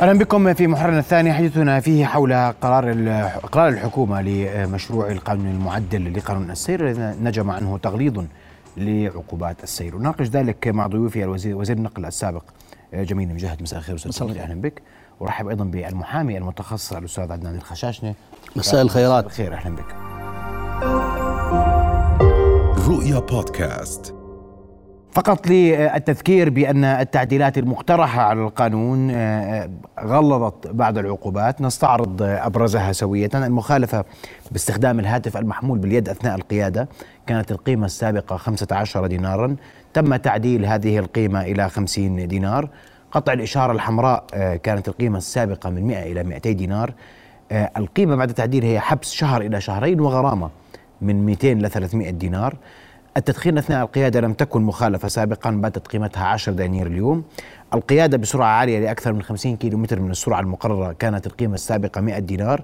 أهلا بكم في محورنا الثاني حديثنا فيه حول قرار قرار الحكومة لمشروع القانون المعدل لقانون السير. الذي نجم عنه تغليظ لعقوبات السير. وناقش ذلك مع ضيوفي الوزير وزير النقل السابق جميل مجاهد. مساء الخير أستاذ أهلا بك. ورحب أيضا بالمحامي المتخصص الأستاذ عدنان الخشاشنه مساء الخيرات. الخير. أهلا بك. رؤيا بودكاست. فقط للتذكير بأن التعديلات المقترحة على القانون آه، غلظت بعض العقوبات. نستعرض أبرزها سوية. المخالفة باستخدام الهاتف المحمول باليد أثناء القيادة كانت القيمة السابقة 15 دينارا. تم تعديل هذه القيمة إلى 50 دينار. قطع الإشارة الحمراء آه، كانت القيمة السابقة من 100 إلى 200 دينار. آه، القيمة بعد التعديل هي حبس شهر إلى شهرين وغرامة من 200 ل 300 دينار. التدخين أثناء القيادة لم تكن مخالفة سابقا باتت قيمتها 10 دنانير اليوم. القيادة بسرعة عالية لأكثر من 50 كيلو متر من السرعة المقررة. كانت القيمة السابقة 100 دينار.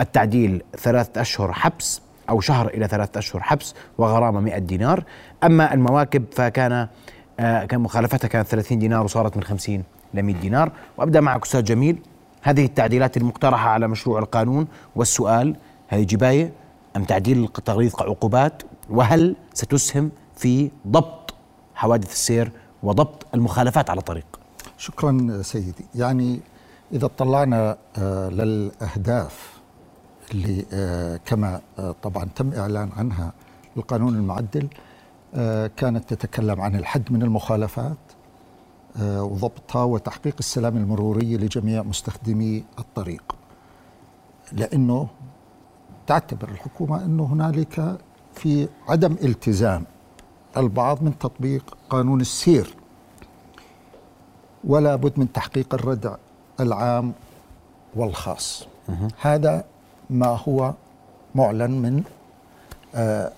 التعديل ثلاثة أشهر حبس أو شهر إلى ثلاثة أشهر حبس وغرامة 100 دينار. أما المواكب فكان آه كان مخالفتها كانت 30 دينار وصارت من 50 ل 100 دينار. وأبدأ معك أستاذ جميل. هذه التعديلات المقترحة على مشروع القانون. والسؤال هذه جباية أم تعديل تغليظ عقوبات وهل ستسهم في ضبط حوادث السير وضبط المخالفات على الطريق؟ شكرا سيدي. يعني إذا اطلعنا آه، للأهداف اللي آه، كما آه، طبعا تم إعلان عنها القانون المعدل كانت تتكلم عن الحد من المخالفات وضبطها وتحقيق السلام المروري لجميع مستخدمي الطريق. لأنه تعتبر الحكومة أنه هنالك في عدم التزام البعض من تطبيق قانون السير. ولا بد من تحقيق الردع العام والخاص. هذا ما هو معلن من آه،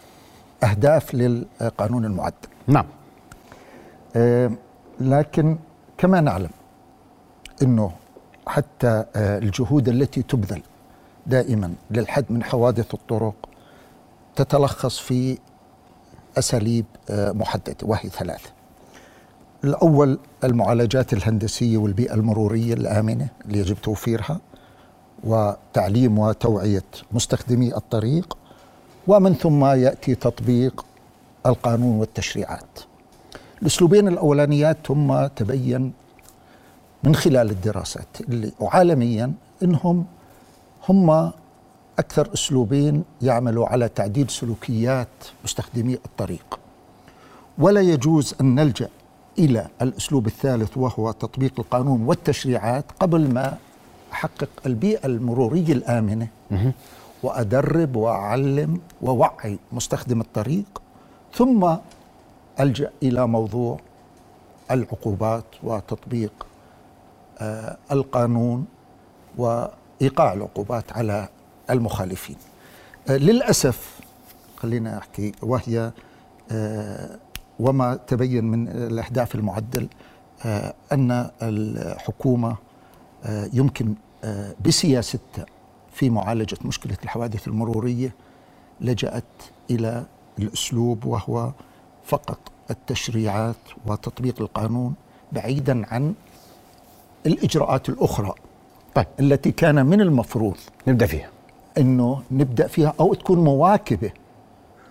أهداف للقانون المعدل نعم. آه، لكن كما نعلم أنه حتى آه، الجهود التي تبذل دائما للحد من حوادث الطرق تتلخص في أساليب آه، محددة وهي ثلاثة. الأول المعالجات الهندسية والبيئة المرورية الآمنة اللي يجب توفيرها وتعليم وتوعية مستخدمي الطريق ومن ثم يأتي تطبيق القانون والتشريعات. الأسلوبين الأولانيات هم تبين من خلال الدراسات اللي وعالميا إنهم هم أكثر أسلوبين يعملوا على تعديل سلوكيات مستخدمي الطريق. ولا يجوز أن نلجأ إلى الأسلوب الثالث وهو تطبيق القانون والتشريعات قبل ما أحقق البيئة المرورية الآمنة. وأدرب وأعلم ووعي مستخدم الطريق. ثم ألجأ إلى موضوع العقوبات وتطبيق آه القانون وإيقاع العقوبات على المخالفين. آه، للأسف خلينا أحكي وهي آه، وما تبين من الأهداف المعدل آه، أن الحكومة يمكن بسياستها في معالجة مشكلة الحوادث المرورية لجأت إلى الأسلوب وهو فقط التشريعات وتطبيق القانون بعيدا عن الإجراءات الأخرى طيب. التي كان من المفروض. نبدأ فيها. إنه نبدأ فيها أو تكون مواكبة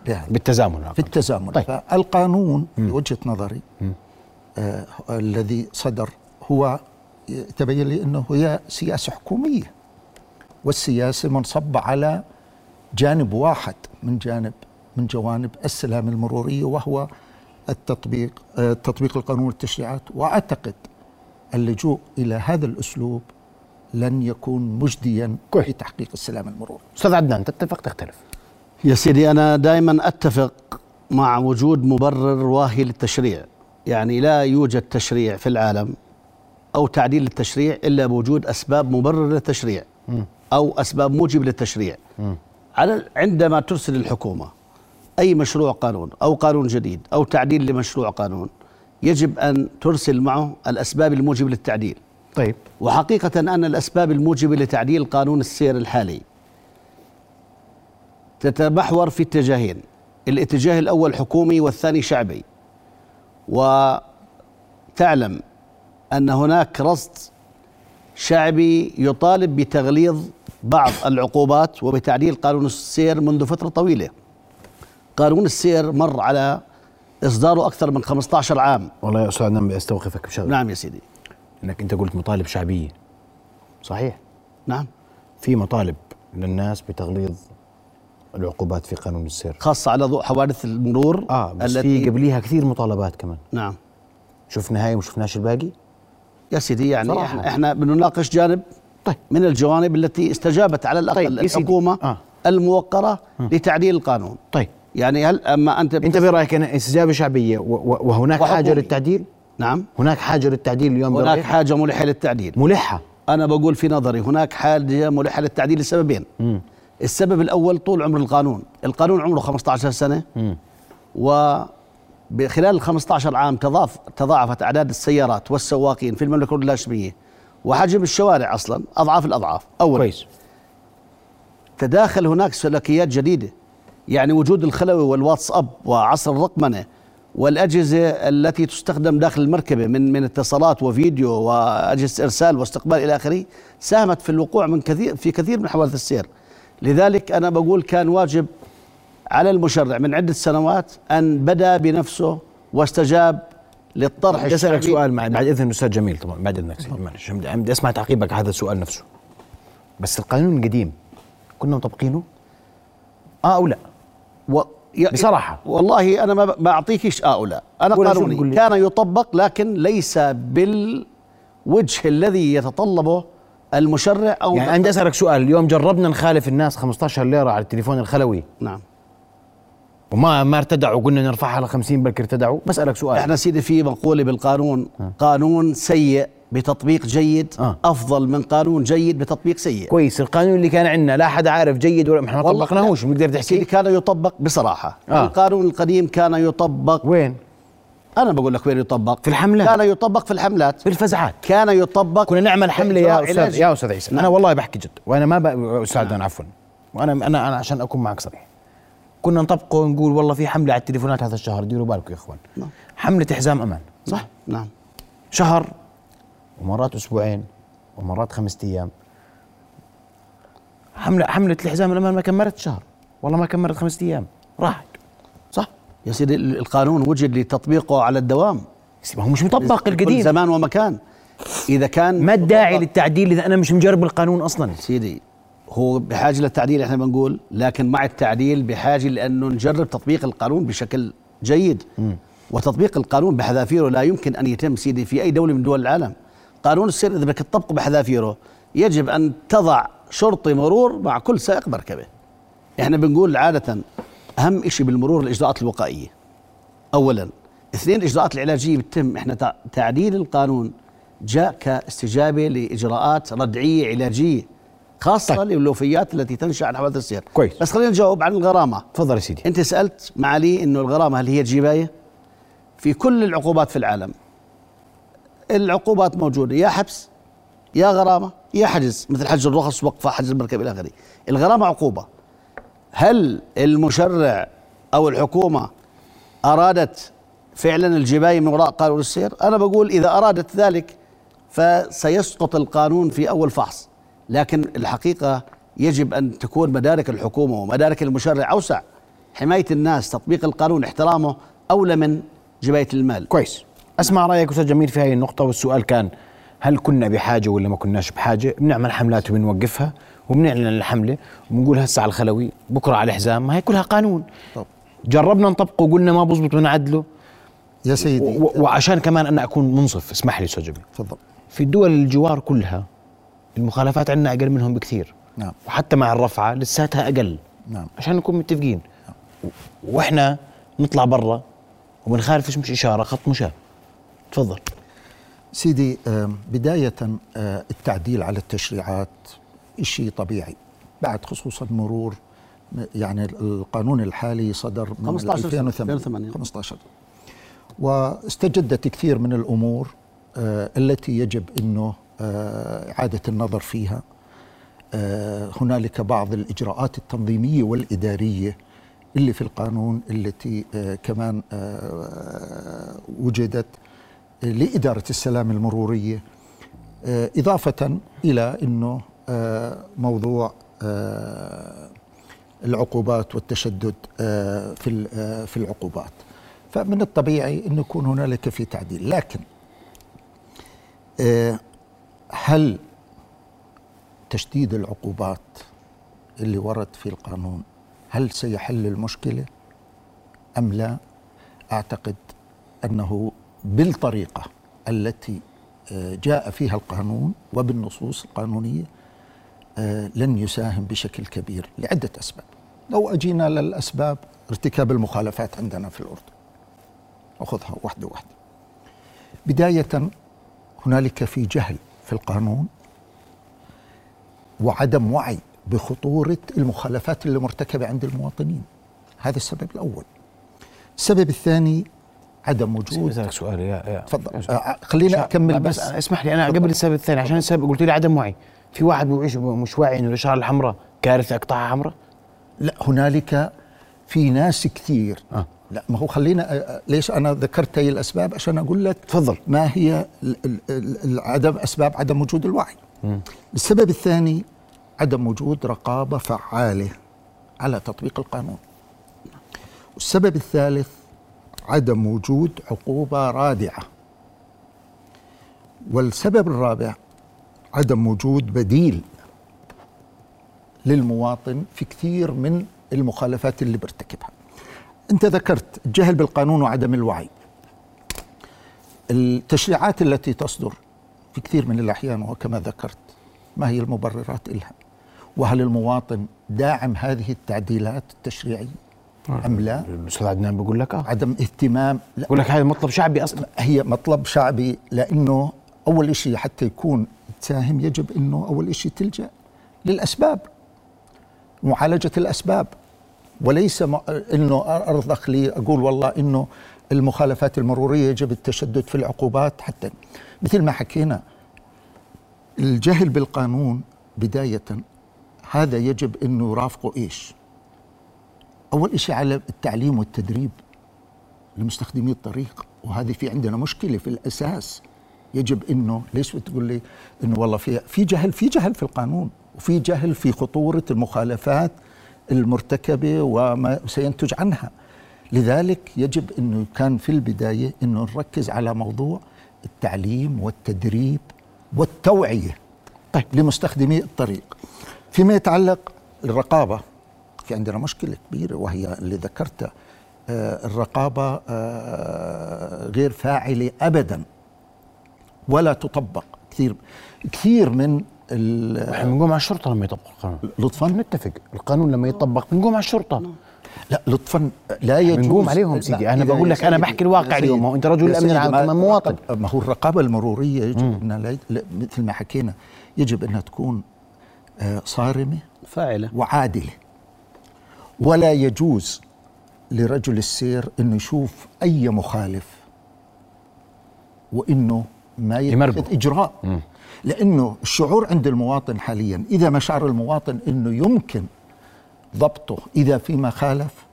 يعني بالتزامن في التزامن. طيب. فالقانون بوجهه نظري آه الذي صدر هو تبين لي إنه هي سياسة حكومية والسياسة منصبه على جانب واحد من جانب من جوانب السلام المرورية وهو التطبيق آه تطبيق القانون والتشريعات وأعتقد اللجوء إلى هذا الأسلوب لن يكون مجديا. في تحقيق السلام المروري أستاذ عدنان تتفق؟ تختلف. يا سيدي أنا دائما أتفق مع وجود مبرر واهي للتشريع. يعني لا يوجد تشريع في العالم أو تعديل للتشريع إلا بوجود أسباب مبرر للتشريع أو أسباب موجب للتشريع. على عندما ترسل الحكومة أي مشروع قانون أو قانون جديد أو تعديل لمشروع قانون يجب أن ترسل معه الأسباب الموجبة للتعديل. طيب. وحقيقة أن الأسباب الموجبة لتعديل قانون السير الحالي تتمحور في اتجاهين. الاتجاه الأول حكومي والثاني شعبي. وتعلم أن هناك رصد شعبي يطالب بتغليظ بعض العقوبات وبتعديل قانون السير منذ فترة طويلة. قانون السير مر على إصداره أكثر من 15 عام. والله يا أستاذ بدي أستوقفك بشغلة. نعم يا سيدي. إنك أنت قلت مطالب شعبية. صحيح؟ نعم. في مطالب للناس بتغليظ العقوبات في قانون السير خاصة على ضوء حوادث المرور آه بس في قبليها كثير مطالبات كمان. نعم. شفنا هاي وما شفناش الباقي؟ يا سيدي يعني صراحة. إح- إحنا بنناقش جانب طيب. من الجوانب التي استجابت على الأقل طيب،. الحكومة آه. الموقرة لتعديل القانون. طيب. يعني هل أما أنت أنت برأيك استجابة شعبية وهناك حاجة وحكومي. للتعديل؟ نعم. هناك حاجة للتعديل اليوم هناك برأيك؟ حاجة ملحة للتعديل. ملحة. أنا بقول في نظري هناك حاجة ملحة للتعديل لسببين. مم. السبب الأول طول عمر القانون. القانون عمره 15 سنة. مم. وخلال ال 15 عام تضاف تضاعفت أعداد السيارات والسواقين في المملكة الاردنيه الهاشمية وحجم الشوارع أصلا أضعاف الأضعاف. اولا كويس. تداخل هناك سلوكيات جديدة. يعني وجود الخلوي والواتساب وعصر الرقمنة والأجهزة التي تستخدم داخل المركبة من من اتصالات وفيديو وأجهزة إرسال واستقبال إلى آخره ساهمت في الوقوع من كثير في كثير من حوادث السير لذلك أنا بقول كان واجب على المشرع من عدة سنوات أن بدأ بنفسه واستجاب للطرح بدي أسألك. سؤال مع- بعد اذن الاستاذ جميل طبعا بعد إذنك سيدي معلش بدي بدي أسمع تعقيبك على هذا السؤال نفسه بس القانون القديم كنا مطبقينه؟ آه أو لا؟ و... بصراحة. والله أنا ما ب- ما اعطيكش آه ولا أنا قانوني؟ كان يطبق لكن ليس بالوجه الذي يتطلبه المشرع أو يعني أنا أسألك سؤال. اليوم جربنا نخالف الناس 15 ليرة على التليفون الخلوي. نعم. وما ما ارتدعوا. قلنا نرفعها ل 50 بلكي ارتدعوا بسألك سؤال. إحنا سيدي في مقوله بالقانون. قانون سيء. بتطبيق جيد آه. أفضل من قانون جيد بتطبيق سيء. كويس القانون اللي كان عندنا لا حدا عارف جيد ولا إحنا ما طبقناهوش سيدي تحكي كان يطبق بصراحة. آه. القانون القديم كان يطبق وين؟ أنا بقول لك وين يطبق. في الحملات. كان يطبق في الحملات. في الفزعات كان يطبق كنا نعمل حملة يا أستاذ. يا أستاذ عيسى. أنا والله بحكي جد. وأنا ما ب... أستاذ أنا عفوا. وأنا أنا أنا عشان أكون معك صريح. كنا نطبقه ونقول والله في حملة على التليفونات هذا الشهر. ديروا بالكم يا إخوان. نعم. حملة حزام أمان. صح. نعم. شهر ومرات أسبوعين ومرات خمسة أيام. حملة حملة الحزام الامان ما كملت شهر. والله ما كملت خمسة أيام. راحت. صح؟ يا سيدي ال- القانون وجد لتطبيقه على الدوام. ما هو مش مطبق القديم. زمان ومكان إذا كان ما الداعي للتعديل إذا أنا مش مجرب القانون أصلا؟ سيدي هو بحاجة للتعديل إحنا بنقول لكن مع التعديل بحاجة لأنه نجرب تطبيق القانون بشكل جيد. وتطبيق القانون بحذافيره لا يمكن أن يتم سيدي في أي دولة من دول العالم. قانون السير إذا بدك تطبقه بحذافيره يجب أن تضع شرطي مرور مع كل سائق مركبة إحنا بنقول عادة أهم شيء بالمرور الإجراءات الوقائية اولا اثنين الإجراءات العلاجية بتتم إحنا تع- تعديل القانون جاء كاستجابة لإجراءات ردعية علاجية خاصة. طيب. للوفيات التي تنشأ عن حوادث السير كويس. بس خلينا نجاوب عن الغرامة تفضل يا سيدي أنت سألت معالي إنه الغرامة هل هي جباية في كل العقوبات في العالم العقوبات موجودة يا حبس يا غرامة يا حجز مثل حجز الرخص وقفه حجز المركب إلى آخره. الغرامة عقوبة. هل المشرع أو الحكومة أرادت فعلا الجباية من وراء قانون السير؟ أنا بقول إذا أرادت ذلك فسيسقط القانون في أول فحص. لكن الحقيقة يجب أن تكون مدارك الحكومة ومدارك المشرع أوسع. حماية الناس تطبيق القانون احترامه أولى من جباية المال. كويس. أسمع رأيك أستاذ جميل في هذه النقطة والسؤال كان هل كنا بحاجة ولا ما كناش بحاجة؟ بنعمل حملات وبنوقفها وبنعلن الحملة وبنقول هسه على الخلوي بكرة على الحزام ما هي كلها قانون. طب. جربنا نطبقه وقلنا ما بزبط بنعدله يا سيدي. و- وعشان كمان أنا أكون منصف اسمح لي أستاذ جميل. تفضل. في الدول الجوار كلها المخالفات عندنا أقل منهم بكثير. نعم. وحتى مع الرفعة لساتها أقل. نعم. عشان نكون متفقين. و- وإحنا نطلع برا وبنخالفش مش إشارة خط مشاة. تفضل. سيدي بداية التعديل على التشريعات شيء طبيعي بعد خصوصا مرور يعني القانون الحالي صدر من 15 سنة، 2008 2008. 15 واستجدت كثير من الأمور آه، التي يجب أنه آه، إعادة النظر فيها. آه، هنالك بعض الإجراءات التنظيمية والإدارية اللي في القانون التي كمان وجدت لإدارة السلام المرورية آه، إضافة إلى أنه آه، موضوع آه، العقوبات والتشدد في في العقوبات. فمن الطبيعي أن يكون هنالك في تعديل. لكن هل تشديد العقوبات اللي ورد في القانون هل سيحل المشكلة؟ أم لا؟ أعتقد أنه بالطريقة التي آه، جاء فيها القانون وبالنصوص القانونية آه، لن يساهم بشكل كبير لعدة أسباب. لو أجينا للأسباب ارتكاب المخالفات عندنا في الأردن. اخذها واحدة واحدة. بداية هنالك في جهل في القانون وعدم وعي بخطورة المخالفات اللي مرتكبة عند المواطنين. هذا السبب الأول. السبب الثاني عدم وجود. اسألك سؤال يا يا تفضل. آه، خليني لا، أكمل بس بس. اسمح لي أنا قبل السبب الثاني عشان السبب قلت لي عدم وعي. في واحد مش واعي إنه الإشارة الحمراء كارثة أقطعها حمراء؟ لا هنالك في ناس كثير. آه. لا ما هو خلينا آه، آه، ليش أنا ذكرت هي الأسباب؟ عشان أقول لك تفضل. ما هي العدم أسباب عدم وجود الوعي. السبب الثاني عدم وجود رقابة فعالة على تطبيق القانون. والسبب الثالث عدم وجود عقوبة رادعة. والسبب الرابع عدم وجود بديل للمواطن في كثير من المخالفات اللي بيرتكبها. انت ذكرت الجهل بالقانون وعدم الوعي. التشريعات التي تصدر في كثير من الأحيان وكما ذكرت ما هي المبررات لها وهل المواطن داعم هذه التعديلات التشريعية؟ أم لا؟ الاستاذ عدنان بيقول لك آه. عدم اهتمام لا. بقول لك هذا مطلب شعبي أصلا. هي مطلب شعبي لأنه أول شيء حتى يكون تساهم يجب إنه أول شيء تلجأ للأسباب معالجة الأسباب. وليس إنه أرضخ لي أقول والله إنه المخالفات المرورية يجب التشدد في العقوبات. حتى مثل ما حكينا الجهل بالقانون بداية هذا يجب إنه يرافقه إيش؟ أول شيء على التعليم والتدريب لمستخدمي الطريق وهذه في عندنا مشكلة في الأساس. يجب إنه ليش بتقول لي؟ إنه والله في في جهل في جهل في القانون وفي جهل في خطورة المخالفات المرتكبة وما سينتج عنها. لذلك يجب إنه كان في البداية إنه نركز على موضوع التعليم والتدريب والتوعية طيب. لمستخدمي الطريق. فيما يتعلق الرقابة في عندنا مشكلة كبيرة وهي اللي ذكرتها. آه، الرقابة آه، غير فاعلة ابدا. ولا تطبق. كثير كثير من ال- إحنا بنقوم على الشرطة لما يطبق القانون. لطفا؟ نتفق القانون لما يطبق بنقوم على الشرطة. لا لطفا لا يجوز. بنقوم عليهم سيدي. إذا- بقول لك أنا سيدي- بحكي الواقع اليوم. هو أنت رجل سيدي، العام مواطن. ما هو الرقابة المرورية يجب إنها لا- لا- مثل ما حكينا يجب إنها تكون آه، صارمة فاعلة. وعادلة. ولا يجوز لرجل السير إنه يشوف أي مخالف وإنه ما. يتخذ إجراء. لأنه الشعور عند المواطن حاليا إذا ما شعر المواطن إنه يمكن ضبطه إذا فيما خالف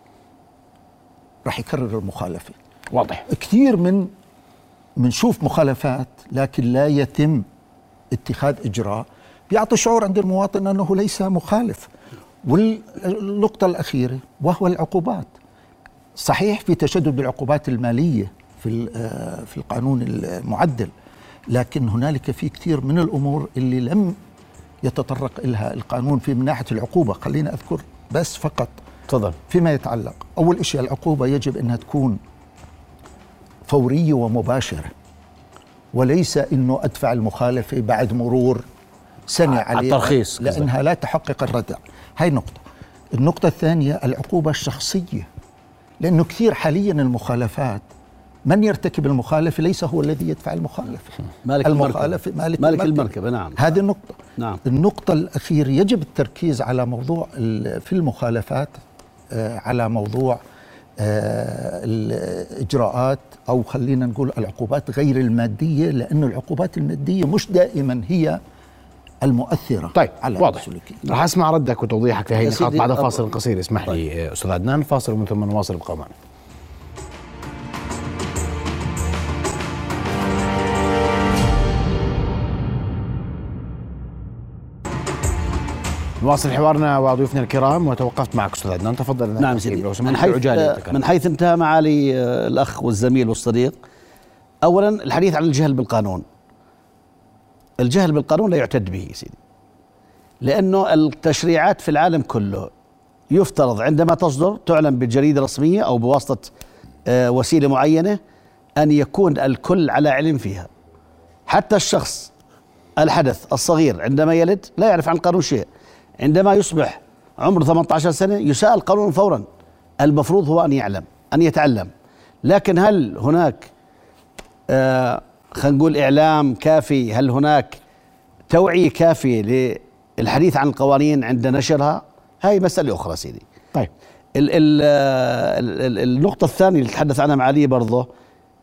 راح يكرر المخالفة. واضح. كثير من بنشوف مخالفات لكن لا يتم اتخاذ إجراء بيعطي شعور عند المواطن إنه ليس مخالف. والنقطة الأخيرة وهو العقوبات. صحيح في تشدد بالعقوبات المالية في ال- آه، في القانون المعدل لكن هنالك في كثير من الأمور اللي لم يتطرق لها القانون في من ناحية العقوبة. خلينا أذكر بس فقط تفضل. فيما يتعلق. أول شيء العقوبة يجب أنها تكون فورية ومباشرة وليس أنه أدفع المخالفة بعد مرور سنة على عليها الترخيص. لأنها لا تحقق الردع. هاي نقطة النقطة الثانية العقوبة الشخصية لأنه كثير حاليا المخالفات من يرتكب المخالفة ليس هو الذي يدفع المخالفة مالك المخالفة المركبة. مالك, مالك المركبة، نعم. هذه النقطة نعم. النقطة الأخيرة يجب التركيز على موضوع في المخالفات آه، على موضوع آه، الإجراءات أو خلينا نقول العقوبات غير المادية لأن العقوبات المادية مش دائما هي المؤثرة طيب على واضح. السلوكي. رح أسمع ردك وتوضيحك في هذه النقاط بعد فاصل قصير. اسمح طيب. لي أستاذ عدنان فاصل ومن ثم نواصل ابقوا معنا. نواصل حوارنا وضيوفنا الكرام وتوقفت معك أستاذ عدنان. تفضل. نعم سيدي. من حيث, من حيث انتهى معالي آه، الأخ والزميل والصديق اولا الحديث عن الجهل بالقانون. الجهل بالقانون لا يعتد به سيدي. لأنه التشريعات في العالم كله يفترض عندما تصدر تعلن بجريدة رسمية أو بواسطة آه، وسيلة معينة أن يكون الكل على علم فيها. حتى الشخص الحدث الصغير عندما يلد لا يعرف عن القانون شيء. عندما يصبح عمره 18 سنة يساءل القانون فورا. المفروض هو أن يعلم أن يتعلم. لكن هل هناك آه خلينا نقول إعلام كافي. هل هناك توعية كافية للحديث عن القوانين عند نشرها؟ هاي مسألة أخرى سيدي. طيب. ال ال ال ال النقطة الثانية اللي تحدث عنها معالي برضه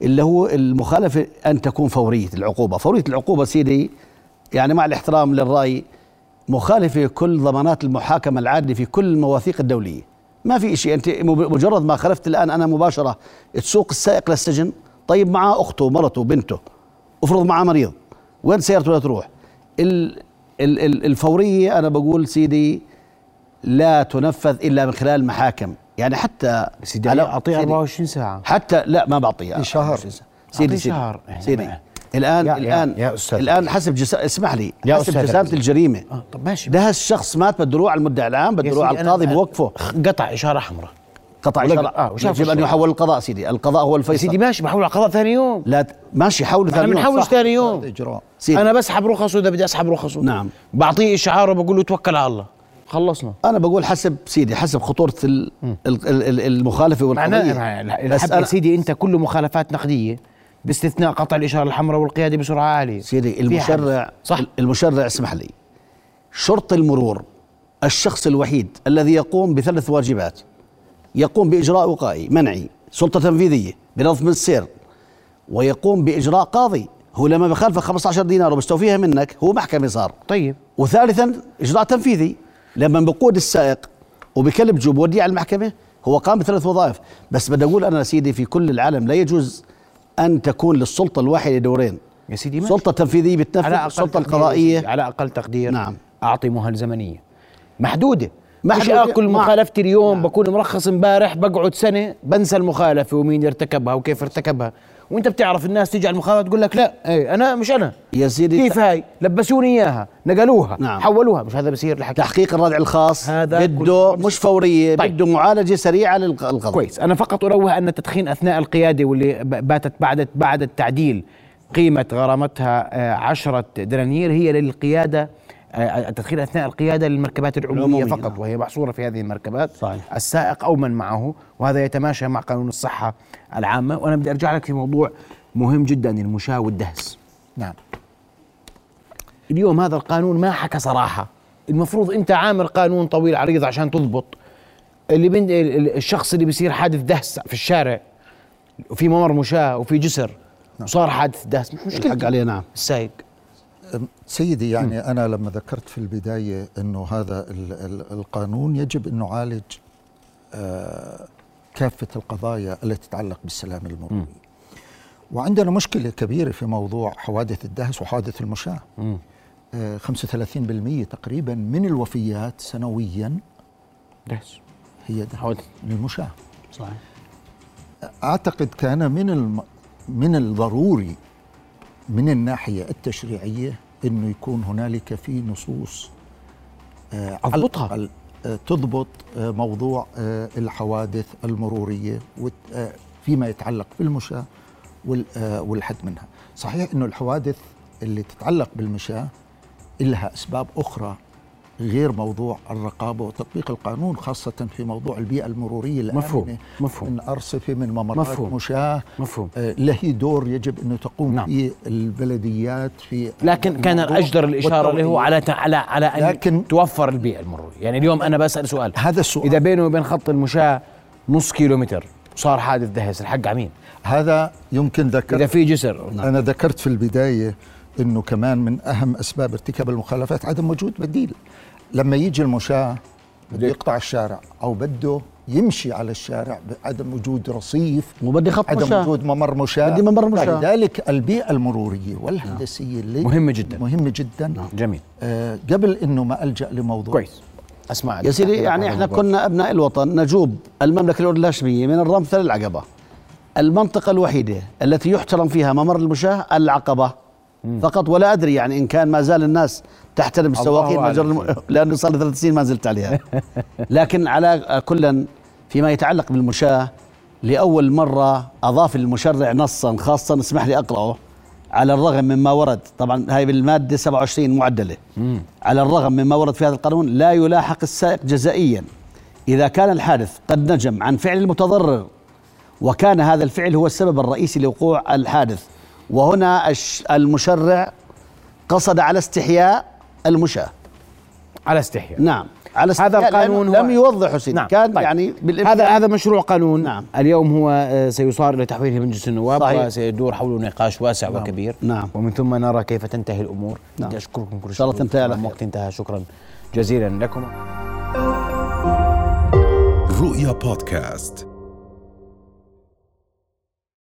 اللي هو المخالفة أن تكون فورية العقوبة. فورية العقوبة سيدي يعني مع الاحترام للرأي مخالفة كل ضمانات المحاكمة العادلة في كل المواثيق الدولية. ما في شيء أنت مجرد ما خلفت الآن أنا مباشرة تسوق السائق للسجن طيب معه أخته ومرته وبنته افرض معه مريض وين سيارته تروح؟ ال ال ال الفورية أنا بقول سيدي لا تنفذ إلا من خلال المحاكم. يعني حتى سيدي سيدي، 24 ساعة. حتى لا ما بعطيها شهر. سيدي أعطيه سيدي. شهر. سيدي. يعني الآن يا- يا- الآن يا أستاذ. الآن حسب جسا... اسمح لي. يا حسب أستاذ. جسامة. الجريمة. آه طب ماشي. ده الشخص مات بده يروح على المدعي العام بده يروح على القاضي بوقفه. قطع إشارة حمراء. قطع شرع آه، وشاف يجب أن. يحول القضاء سيدي. القضاء هو الفيصل. سيدي ماشي بحول على قضاء ثاني يوم. لا ماشي حول أنا ثاني يوم. بنحوش صح. ثاني يوم. إجراء. سيدي. أنا بسحب رخصه اذا بدي أسحب رخصه نعم. بعطيه إشعار وبقول له توكل على الله. خلصنا. أنا بقول حسب سيدي حسب خطورة ال... ال... ال... ال- المخالفة والقضية. بس أنا- سيدي أنت كله مخالفات نقدية باستثناء قطع الاشاره الحمراء والقيادة بسرعة عالية. سيدي المشرع. صح. المشرع اسمح لي. شرط المرور الشخص الوحيد الذي يقوم بثلاث واجبات. يقوم بإجراء وقائي منعي سلطة تنفيذية بنظم السير ويقوم بإجراء قاضي. هو لما بخالفك 15 دينار وبيستوفيها منك هو محكمة صار. طيب. وثالثا إجراء تنفيذي. لما بقود السائق وبكلب جو بوديه على المحكمة هو قام بثلاث وظائف. بس بدي أقول أنا سيدي في كل العالم لا يجوز أن تكون للسلطة الواحدة دورين. يا سيدي ماشي. سلطة تنفيذية بتنفذ السلطة القضائية على أقل تقدير. نعم. أعطي مهل زمنية. محدوده مش. آكل مخالفتي اليوم؟ بكون مرخص امبارح بقعد سنة بنسى المخالفة ومين ارتكبها وكيف ارتكبها. وأنت بتعرف الناس تيجي على المخالفة تقول لك لا إيه أنا مش أنا. يا سيدي كيف هاي؟ لبسوني إياها نقلوها نعم. حولوها. مش هذا بصير الحكي. تحقيق الردع الخاص هذا بده مش فورية طيب. بده معالجة سريعة للقضاء كويس. أنا فقط انوه أن التدخين أثناء القيادة واللي باتت بعد بعد التعديل قيمة غرامتها آه، عشرة دنانير هي للقيادة التدخين أثناء القيادة للمركبات العمومية فقط نعم. وهي محصورة في هذه المركبات. صحيح. السائق أو من معه وهذا يتماشى مع قانون الصحة العامة. وأنا بدي أرجع لك في موضوع مهم جدا المشاة والدهس. نعم. اليوم هذا القانون ما حكى صراحة. المفروض أنت عامل قانون طويل عريض عشان تضبط. اللي بين ال- ال- الشخص اللي بيصير حادث دهس في الشارع وفي ممر مشاة وفي جسر وصار حادث دهس. مش مشكلة. الحق عليه نعم. السايق سيدي يعني أنا لما ذكرت في البداية أنه هذا ال- ال- القانون يجب أن نعالج آه، كافة القضايا التي تتعلق بالسلام المروري وعندنا مشكلة كبيرة في موضوع حوادث الدهس وحوادث المشاة. آه، 35% تقريبا من الوفيات سنويا دهس. هي ده حوادث. المشاة صحيح. أعتقد كان من الم... من الضروري من الناحية التشريعية إنه يكون هنالك في نصوص آه أضبطها. آه تضبط آه موضوع الحوادث آه فيما يتعلق بالمشاة وال- والحد منها صحيح إنه الحوادث اللي تتعلق بالمشاة لها أسباب أخرى غير موضوع الرقابة وتطبيق القانون خاصة في موضوع البيئة المرورية مفهوم، مفهوم. من ارصفه من ممرات مفهوم. مشاة مفهوم. آه له دور يجب أنه تقوم نعم. فيه البلديات في لكن كان الاجدر الإشارة له. على على على أن لكن- توفر البيئة المرورية يعني اليوم أنا بسأل سؤال هذا السؤال. إذا بينه وبين خط المشاة نص كيلومتر صار حادث دهس الحق على مين هذا يمكن إذا ذكرت في جسر أنا ذكرت في البداية إنه كمان من أهم أسباب ارتكاب المخالفات عدم وجود بديل لما يجي المشاة بده يقطع الشارع أو بده يمشي على الشارع بعدم وجود رصيف وبدي خط عدم مشاة. وجود ممر مشاة. بدي ممر مشاة. لذلك البيئة المرورية والهندسية اللي مهمة جدا. مهمة جدا. جميل. آه قبل إنه ما ألجأ لموضوع. كويس. أسمع يا سيدي يعني إحنا كنا أبناء الوطن نجوب المملكة الأردنية الهاشميه من الرمثة للعقبة. المنطقة الوحيدة التي يحترم فيها ممر المشاة العقبة. فقط ولا أدري يعني إن كان ما زال الناس تحترم السواقين الم... لأنه صار لي ثلاث سنين ما زلت عليها. لكن على كلا فيما يتعلق بالمشاة لأول مرة أضاف المشرع نصا خاصا اسمح لي أقرأه على الرغم مما ورد. طبعا هاي بالمادة 27 معدلة. على الرغم مما ورد في هذا القانون لا يلاحق السائق جزائيا. إذا كان الحادث قد نجم عن فعل المتضرر وكان هذا الفعل هو السبب الرئيسي لوقوع الحادث. وهنا الش- المشرع قصد على استحياء المشاة على استحياء نعم على هذا استحياء القانون لأنه هو- لم يوضح سيدي نعم. كان طيب. يعني بالإمكان- هذا هذا مشروع قانون نعم. اليوم هو آه، سيصار إلى تحويله مجلس النواب صحيح. وسيدور حوله نقاش واسع وكبير نعم. ومن ثم نرى كيف تنتهي الأمور نعم. بدي أشكركم كل الله شكر. تنتهي على طبعاً خير. وقت انتهى شكرا جزيلا لكم رؤيا بودكاست